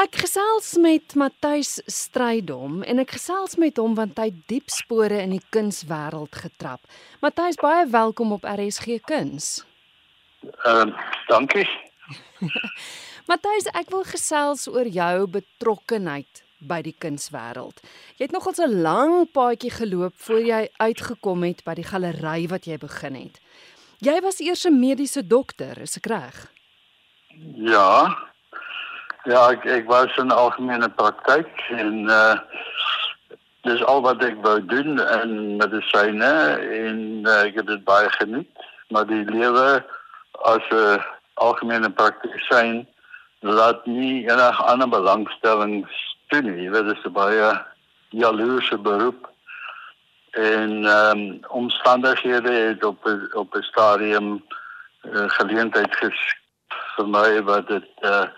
Ek gesels met Matthys Strydom en ek gesels met hom want hy diep spore in die kunswêreld getrap. Matthys, baie welkom op RSG Kuns. Ehm uh, dankie. Matthys, ek wil gesels oor jou betrokkenheid by die kunswêreld. Jy het nogal 'n lang paadjie geloop voor jy uitgekom het by die galery wat jy begin het. Jy was eers 'n mediese dokter, is ek reg? Ja. Ja, ek ek was in algemene praktyk en uh dis al wat ek wou doen in medisyne en uh, ek het dit baie geniet, maar die lewe as 'n algemene praktisyn laat nie enige ander belangstelling. Jy weet dit is 'n baie jaloerse beroep en ehm um, omstandighede het op op 'n stadium uh, geleentheid geskep wat dit uh,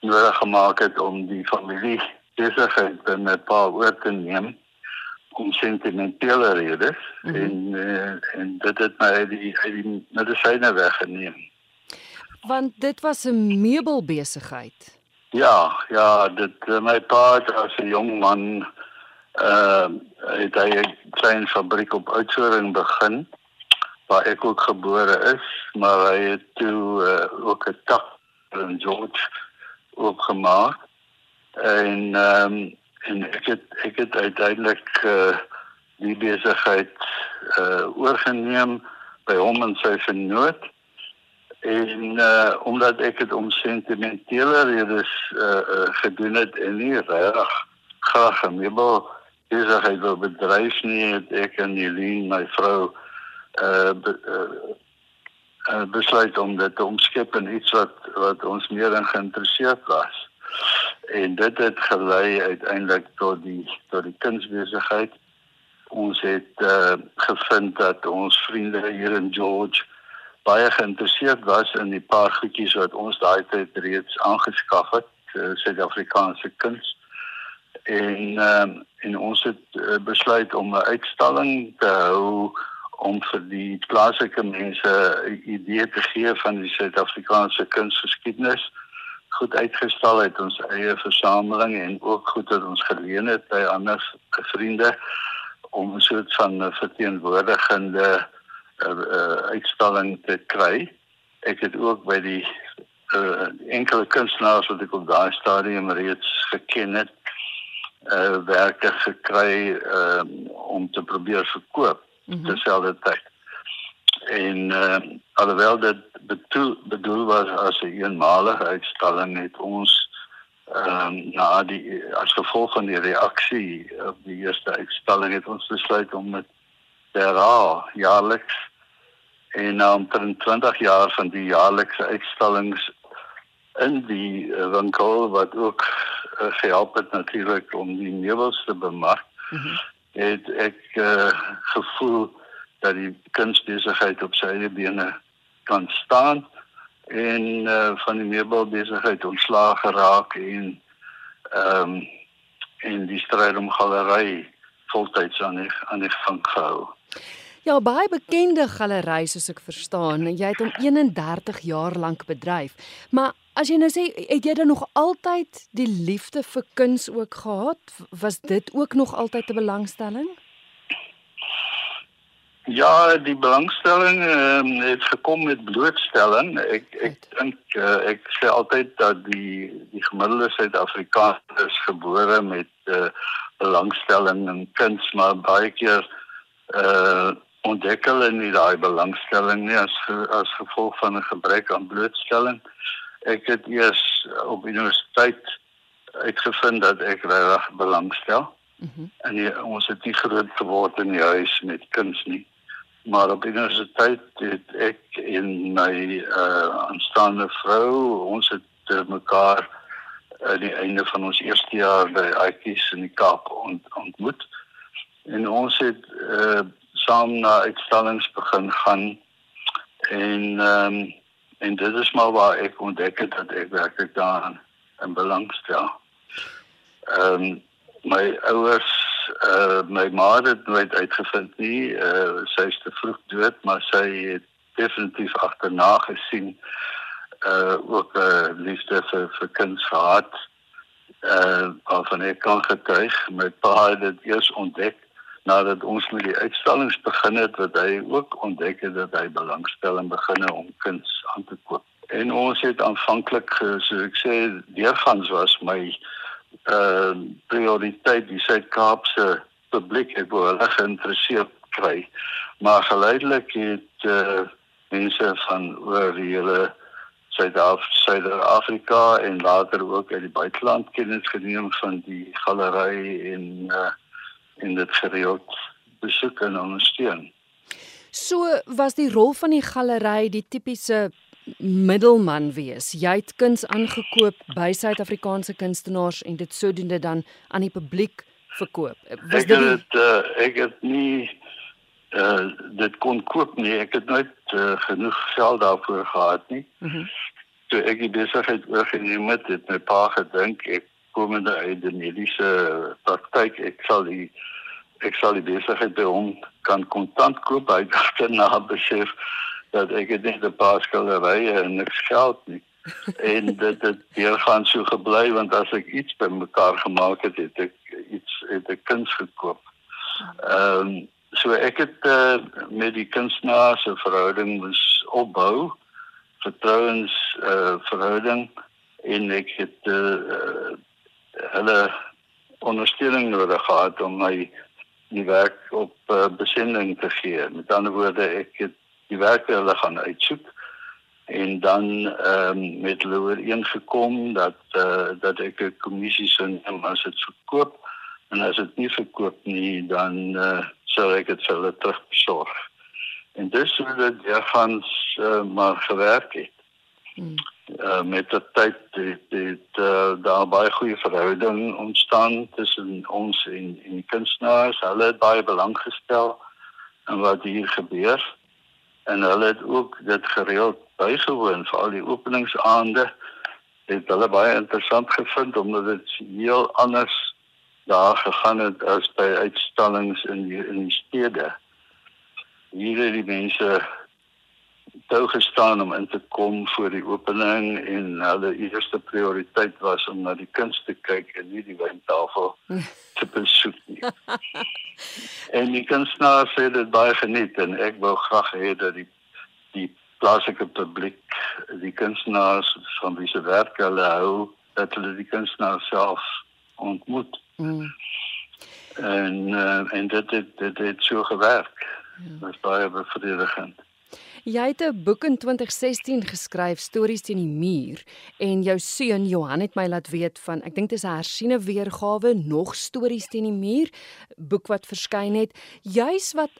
nodig gemaak het om die familie besigheid by my pa oor te neem om sentimentele redes mm -hmm. en uh, en dit het my die uit die medisyne weggeneem. Want dit was 'n meubelbesigheid. Ja, ja, dit uh, my pa het as 'n jong man uh het hy 'n klein fabriek op Oudtshoorn begin waar ek ook gebore is, maar hy het toe uh, ook 'n tak in George opgemaak. En ehm um, en ek het ek het uiteindelik uh, die besigheid uh oorgeneem by hom en sy vernoot en uh omdat ek dit om sentimentele redes uh, uh gedoen het en nie regtig graag 'n meubel besigheid wil bedryf nie het ek en Jeline my vrou uh, be, uh uh besluit om dit te omskep in iets wat wat ons meer in geïnteresseerd was en dit het gelei uiteindelik tot die tot die kunsbesigheid ons het uh gevind dat ons vriende hier in George baie geïnteresseerd was in die paar goedjies wat ons daai tyd reeds aangeskaf het, uh, Suid-Afrikaanse kuns. En uh, en ons het uh, besluit om 'n uitstalling te hou om vir die plaaslike mense 'n idee te gee van die Suid-Afrikaanse kunsgeskiedenis goed uitgestal het ons eie versameling en ook goed dat ons geleen het by ander vriende om 'n soort van verteenwoordigende uh, uitstalling te kry. Ek het ook by die uh, enkele kunstenaars wat ek op daai stadium reeds geken het, uh werke gekry uh, om te probeer verkoop mm -hmm. terselfdertyd. En uh alhoewel dit bedoel, bedoel was as 'n eenmalige uitstalling het ons ehm um, na die as gevolg van die reaksie op die eerste uitstalling het ons besluit om met herhaal jaarliks en na omtrent 20 jaar van die jaarlikse uitstallings in die uh, winkel wat ook uh, gehelp het natuurlik om die meubels te bemark mm -hmm. Het ek uh, gevoel dat die kunsbesigheid op sy eie bene kan staan en uh, van die meubelbesigheid ontslaag geraak en ehm um, en die stryd om galery voltyds aan die aan die gang gehou. Ja, baie bekende galery soos ek verstaan. Jy het hom 31 jaar lank bedryf. Maar as jy nou sê het jy dan nog altyd die liefde vir kuns ook gehad? Was dit ook nog altyd 'n belangstelling? Ja, die belangstelling uh, het gekom met blootstelling. Ek ek dink uh, ek sê altyd dat die die gemiddelde Suid-Afrikaner is gebore met uh, belangstelling in kuns, maar baie keer uh ontdek hulle nie daai belangstelling nie as as gevolg van 'n gebrek aan blootstelling. Ek het eers op universiteit uitgevind dat ek regtig belangstel. Mm en die, ons het nie groot geword in die huis met kuns nie. Maar op universiteit het ek en my uh aanstaande vrou, ons het uh, mekaar aan die einde van ons eerste jaar by Aitjies in die Kaap ont, ontmoet. En ons het uh saam na uitstallings begin gaan. En ehm um, en dit is maar waar ek ontdek het dat ek werklik daarin in belang stel. Ehm um, my ouers uh my ma het nooit uitgevind nie, uh sy is te vroeg dood, maar sy het definitief agterna gesien uh ook uh, liefde vir vir kuns gehad uh waarvan ek kan getuig. My pa het dit eers ontdek nadat ons met die uitstallings begin het wat hy ook ontdek het dat hy belangstel en begin om kuns aan te koop. En ons het aanvanklik so ek sê deurgangs was my uh prioriteit die Suid-Kaapse publiek ek wou hulle geïnteresseerd kry. Maar geleidelik het uh mense van oor die hele Suid-Afrika en later ook uit die buiteland kennis geneem van die galery en uh en dit gereeld besoek en ondersteun. So was die rol van die galery die tipiese middelman wees. Jy het kuns aangekoop by Suid-Afrikaanse kunstenaars en dit sodoende dan aan die publiek verkoop. Was ek dit het, uh, ek het nie uh dit kon koop nie. Ek het nooit uh, genoeg geld daarvoor gehad nie. Mm toe ek die besigheid oorgeneem het, het my pa gedink ek uit die mediese praktyk, ek sal die ek sal die besigheid by hom kan kontant koop. Hy het daarna besef dat ek dit net 'n paar skilderye en niks geld nie. en dit het gaan so gebly want as ek iets bymekaar gemaak het, het ek iets het ek kuns gekoop. Ehm um, so ek het uh, met die kunstenaar se verhouding moes opbou vertrouens uh, verhouding en ek het uh, hulle ondersteuning nodig gehad om my die werk op uh, besending te gee. Met ander woorde, ek het die werk hulle gaan uitsoek en dan ehm um, met hulle ooreengekom dat eh uh, dat ek 'n kommissie sou neem as dit verkoop en as dit nie verkoop nie dan eh uh, sou ek dit vir hulle terugbesorg. En dis hoe dit ja gaan uh, maar gewerk het. Hmm. Uh, met die tyd het, het uh, daar baie goeie verhouding ontstaan tussen ons en en die kunstenaars. Hulle het baie belang gestel in wat hier gebeur en hulle het ook dit gereeld bygewoon vir al die openingsaande. Het hulle baie interessant gevind omdat dit heel anders daar gegaan het as by uitstallings in die, in die stede. Hier het die mense toe gestaan om in te kom vir die opening en hulle eerste prioriteit was om na die kuns te kyk en nie die wyntafel te besoek nie. en die kunstenaars het dit baie geniet en ek wou graag hê dat die die plaaslike publiek die kunstenaars van wie se werk hulle hou dat hulle die kunstenaars self ontmoet. Mm. En uh, en dit het dit het so gewerk. Ja. Dit was baie bevredigend. Jy het 'n boek in 2016 geskryf, Stories teen die muur, en jou seun Johan het my laat weet van, ek dink dit is 'n hersiene weergawe, nog Stories teen die muur, boek wat verskyn het, juis wat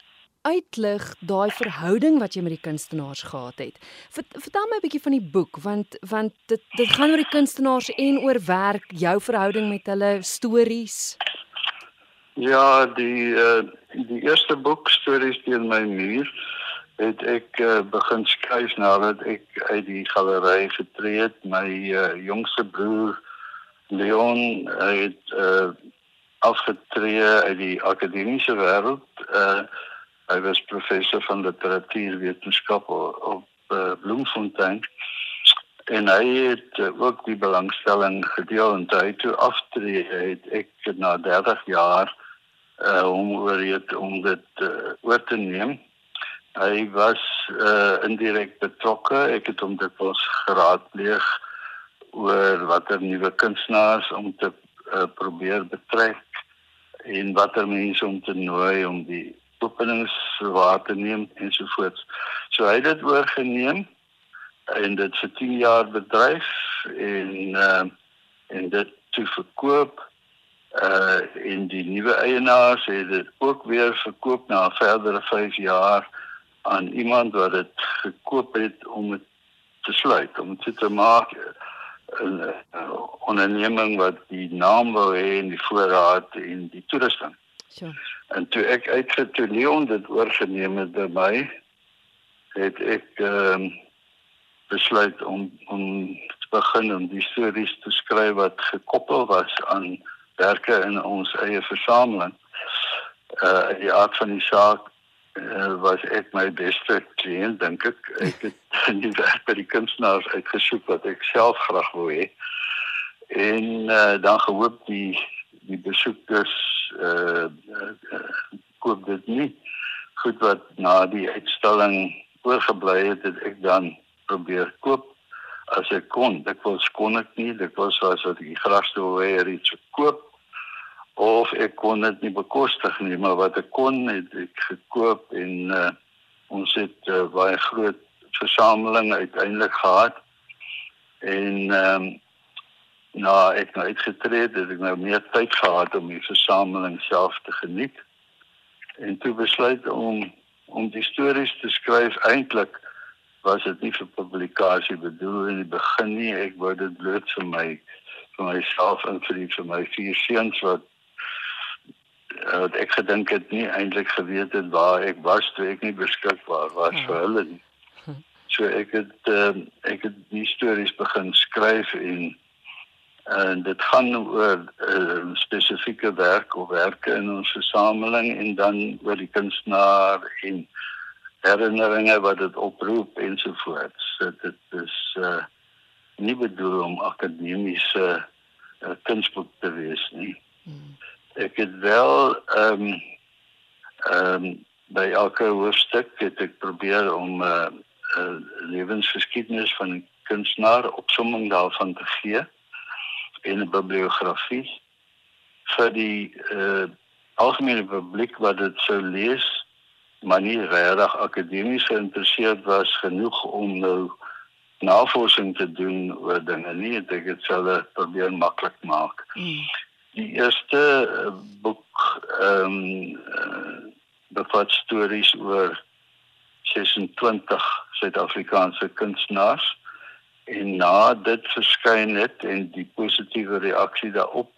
uitlig daai verhouding wat jy met die kunstenaars gehad het. Vertel my 'n bietjie van die boek want want dit dit gaan oor die kunstenaars en oor werk, jou verhouding met hulle, stories. Ja, die uh, die eerste boek Stories teen my muur het ek uh, begin skryf nadat ek uit die galery getree het. My uh, jongste broer Leon het uh, afgetree uit die akademiese wêreld. Uh, hy was professor van literatuurwetenskap op uh, Bloemfontein en hy het uh, ook die belangstelling gedeel en hy toe aftree het ek na 30 jaar uh, om oor dit om dit uh, oor te neem hy was uh indirek betrokke. Ek het hom dit was geraadpleeg oor watter nuwe kunstenaars om te uh, probeer betrek en watter mense om te nooi om die openings waar te neem ensovoorts. So hy het dit oorgeneem en dit vir 10 jaar bedryf en uh en dit te verkoop uh in die nuwe eienaars het dit ook weer verkoop na verdere 5 jaar aan iemand wat dit gekoop het om dit te sluit, om dit te maak 'n onderneming wat die naam wou hê en die voorraad en die toerusting. Ja. En toe ek uitgetoe Leon dit oorgeneem het by my het ek ehm um, besluit om om te begin om die stories te skryf wat gekoppel was aan werke in ons eie versameling. Uh die aard van die saak uh, was ek my beste kliënt dink ek. Ek het nie werk by die kunstenaars uitgesoek wat ek self graag wou hê. En uh, dan gehoop die die besoekers uh, uh koop dit nie. Goed wat na die uitstalling oorgebly het het ek dan probeer koop as ek kon. Ek wil skon ek nie. Dit was was dat die grasdoewer iets koop of ek kon dit nie bekostig nie maar wat ek kon het ek gekoop en uh, ons het uh, baie groot versameling uiteindelik gehad. En ehm um, nou ek nou uitgetree het ek nou meer tyd gehad om die versameling self te geniet. En toe besluit om om die stories te skryf eintlik was dit nie vir publikasie bedoel in die begin nie. Ek wou dit bloot vir my vir myself en vir die vir my vier seuns wat wat ek gedink het nie eintlik geweet het waar ek was toe ek nie beskikbaar was ja. vir hulle nie so ek het uh, ek het die stories begin skryf en en dit gaan oor uh, spesifieke werk of werke in ons versameling en dan oor die kunstenaar en herinneringe wat dit oproep ensovoorts so, dit is uh, nie bedoel om akademiese uh, kunsboek te wees nie hmm. Ek het wel ehm um, ehm um, by elke hoofstuk het ek probeer om 'n uh, uh, lewensgeskiedenis van 'n kunstenaar opsomming daarvan te gee en 'n bibliografie vir die uh, algemene publiek wat dit sou lees maar nie regtig akademies geïnteresseerd was genoeg om nou navorsing te doen oor dinge nie ek dink dit dit probeer maklik maak mm. Die eerste uh, boek ehm um, bevat stories oor 26 Suid-Afrikaanse kunstenaars en na dit verskyn het en die positiewe reaksie daarop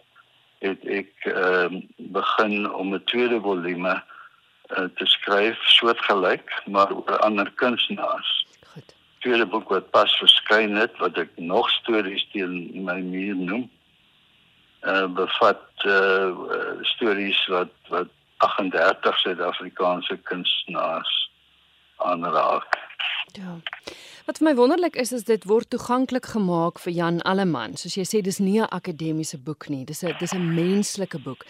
het ek ehm uh, begin om 'n tweede volume uh, te skryf soortgelyk maar oor ander kunstenaars. Goed. Tweede boek wat pas verskyn het wat ek nog stories teen my muur noem. Uh, bevat uh, stories wat wat 38 Suid-Afrikaanse kunstenaars aanraak. Ja. Wat vir my wonderlik is is dit word toeganklik gemaak vir Jan Alleman. Soos jy sê dis nie 'n akademiese boek nie. Dis 'n dis 'n menslike boek.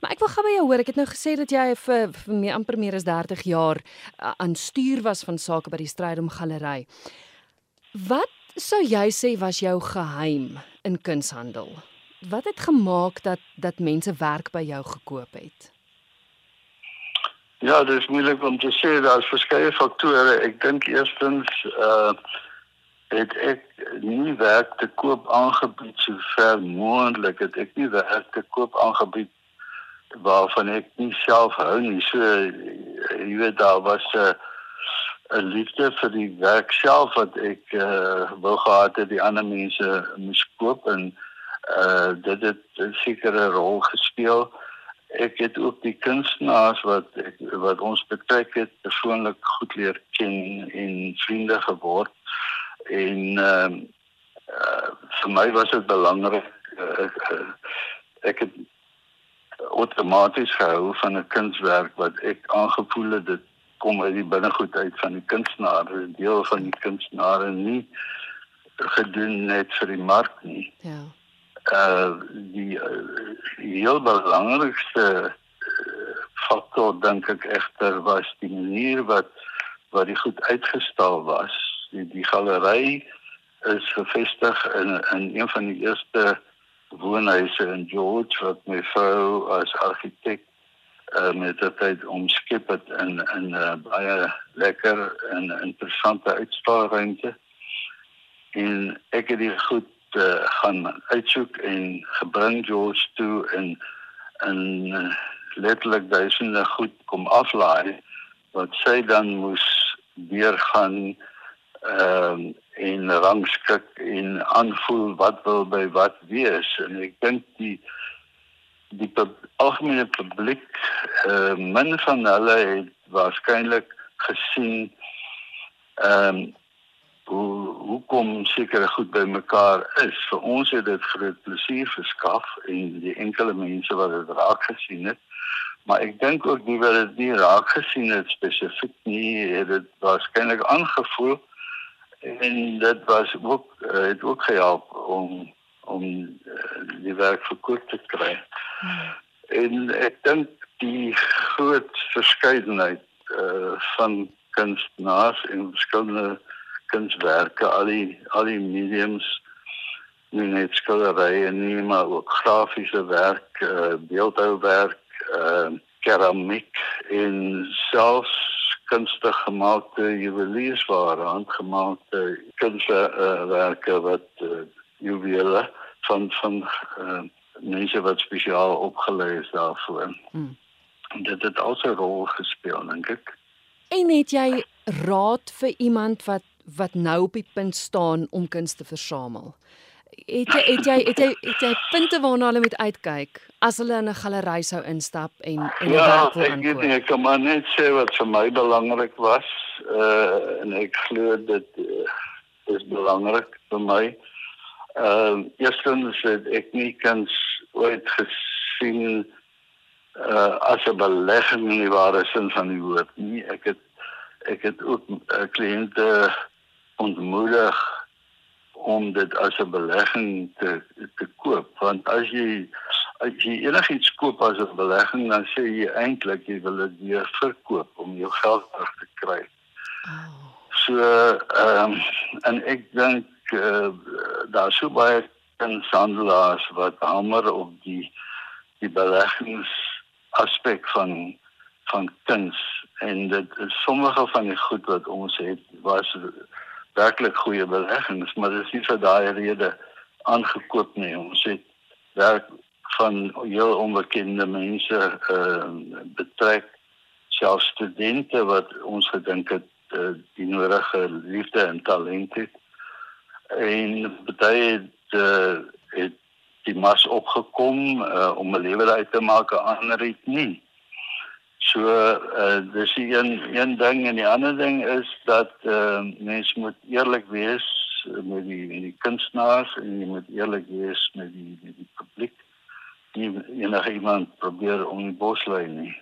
Maar ek wil gou by jou hoor. Ek het nou gesê dat jy vir vir meer amper meer as 30 jaar aan stuur was van sake by die Strydom Galery. Wat sou jy sê was jou geheim in kunshandel? Wat het gemaak dat dat mense werk by jou gekoop het? Ja, dit is moeilik om te sê daar's verskeie faktore. Ek dink eerstens uh het ek nie werk te koop aangebied so ver moontlik het ek nie werk te koop aangebied waarvan ek nie self hou nie. So jy weet daar was 'n uh, 'n liefde vir die werk self wat ek uh wou gehad het die ander mense moes koop en uh dit het 'n sekere rol gespeel. Ek het ook die kunstenaars wat ek, wat ons betrek het persoonlik goed leer ken en vriende geword. En ehm uh, uh, vir my was dit belangrik uh, uh, ek het outomaties gehou van 'n kunswerk wat ek aangevoel het dit kom uit die binnegoed uit van die kunstenaar 'n deel van die kunstenaar en nie gedoen net vir die mark nie. Ja uh die uh, heel belangrikste uh, faktor dink ek egter was die manier wat wat die goed uitgestal was. Die die galery is gevestig in in een van die eerste woonhuise in George wat my vrou as argitek uh, met dit uit omskep het in in 'n uh, baie lekker en interessante uitstalruimte. En ek het dit goed uh, gaan uitsoek en gebring George toe en en uh, letterlik duisende goed kom aflaai wat sy dan moes weer gaan ehm uh, en rangskik en aanvoel wat wil by wat wees. En ek dink die die algemene publiek uh, min van hulle het waarskynlik gesien ehm um, hoe hoe kom sekere goed bymekaar is. Vir ons het dit groot plesier verskaf en die enkele mense wat dit raak gesien het. Maar ek dink ook die wat dit nie raak gesien het spesifiek nie, het dit waarskynlik aangevoel en dit was ook het ook gehelp om om uh, die werk verkoop te kry. En ek dink die groot verskeidenheid uh, van kunstenaars en verskillende kunswerke, al die al die mediums nie net skilderye nie, maar ook grafiese werk, uh, beeldhouwerk, uh, keramiek en selfs kunstig gemaakte juweliersware, handgemaakte kunswerke uh, wat uh, juwele van van uh, mense wat spesiaal opgelei is daarvoor. En dit het also 'n rol gespeel, dink ek. En het jy raad vir iemand wat wat nou op die punt staan om kuns te versamel? Het jy het jy het jy, het jy punte waarna hulle moet uitkyk as hulle in 'n galery sou instap en en ja, werk wil aankoop? Ja, ek weet nie, ek kan maar net sê wat vir my belangrik was, uh en ek glo dit uh, is belangrik vir my. Ehm uh, eerstens het ek nie kans ooit gesien uh as 'n belegging in die ware sin van die woord nie. Ek het ek het ook uh, kliënte ontmoedig om dit as 'n belegging te te koop want as jy as jy enigiets koop as 'n belegging dan sê jy eintlik jy wil dit weer verkoop om jou geld terug te kry. Oh. So ehm um, en ek dink uh, daar so baie insandelaars wat hamer op die die beleggings aspek van van kuns en dit sommige van die goed wat ons het was werklik goeie beleggings maar dit is nie vir daai rede aangekoop nie ons het werk van heel onbekende mense uh, betrek selfs studente wat ons gedink het uh, die nodige liefde en talent het en baie het, uh, het die mas opgekom uh, om 'n lewe uit te maak ander het nie. So uh, dis een een ding en die ander ding is dat uh, mens moet eerlik wees met die met die kunstenaars en jy moet eerlik wees met die met die publiek. Nie enige iemand probeer om die bos lei nie.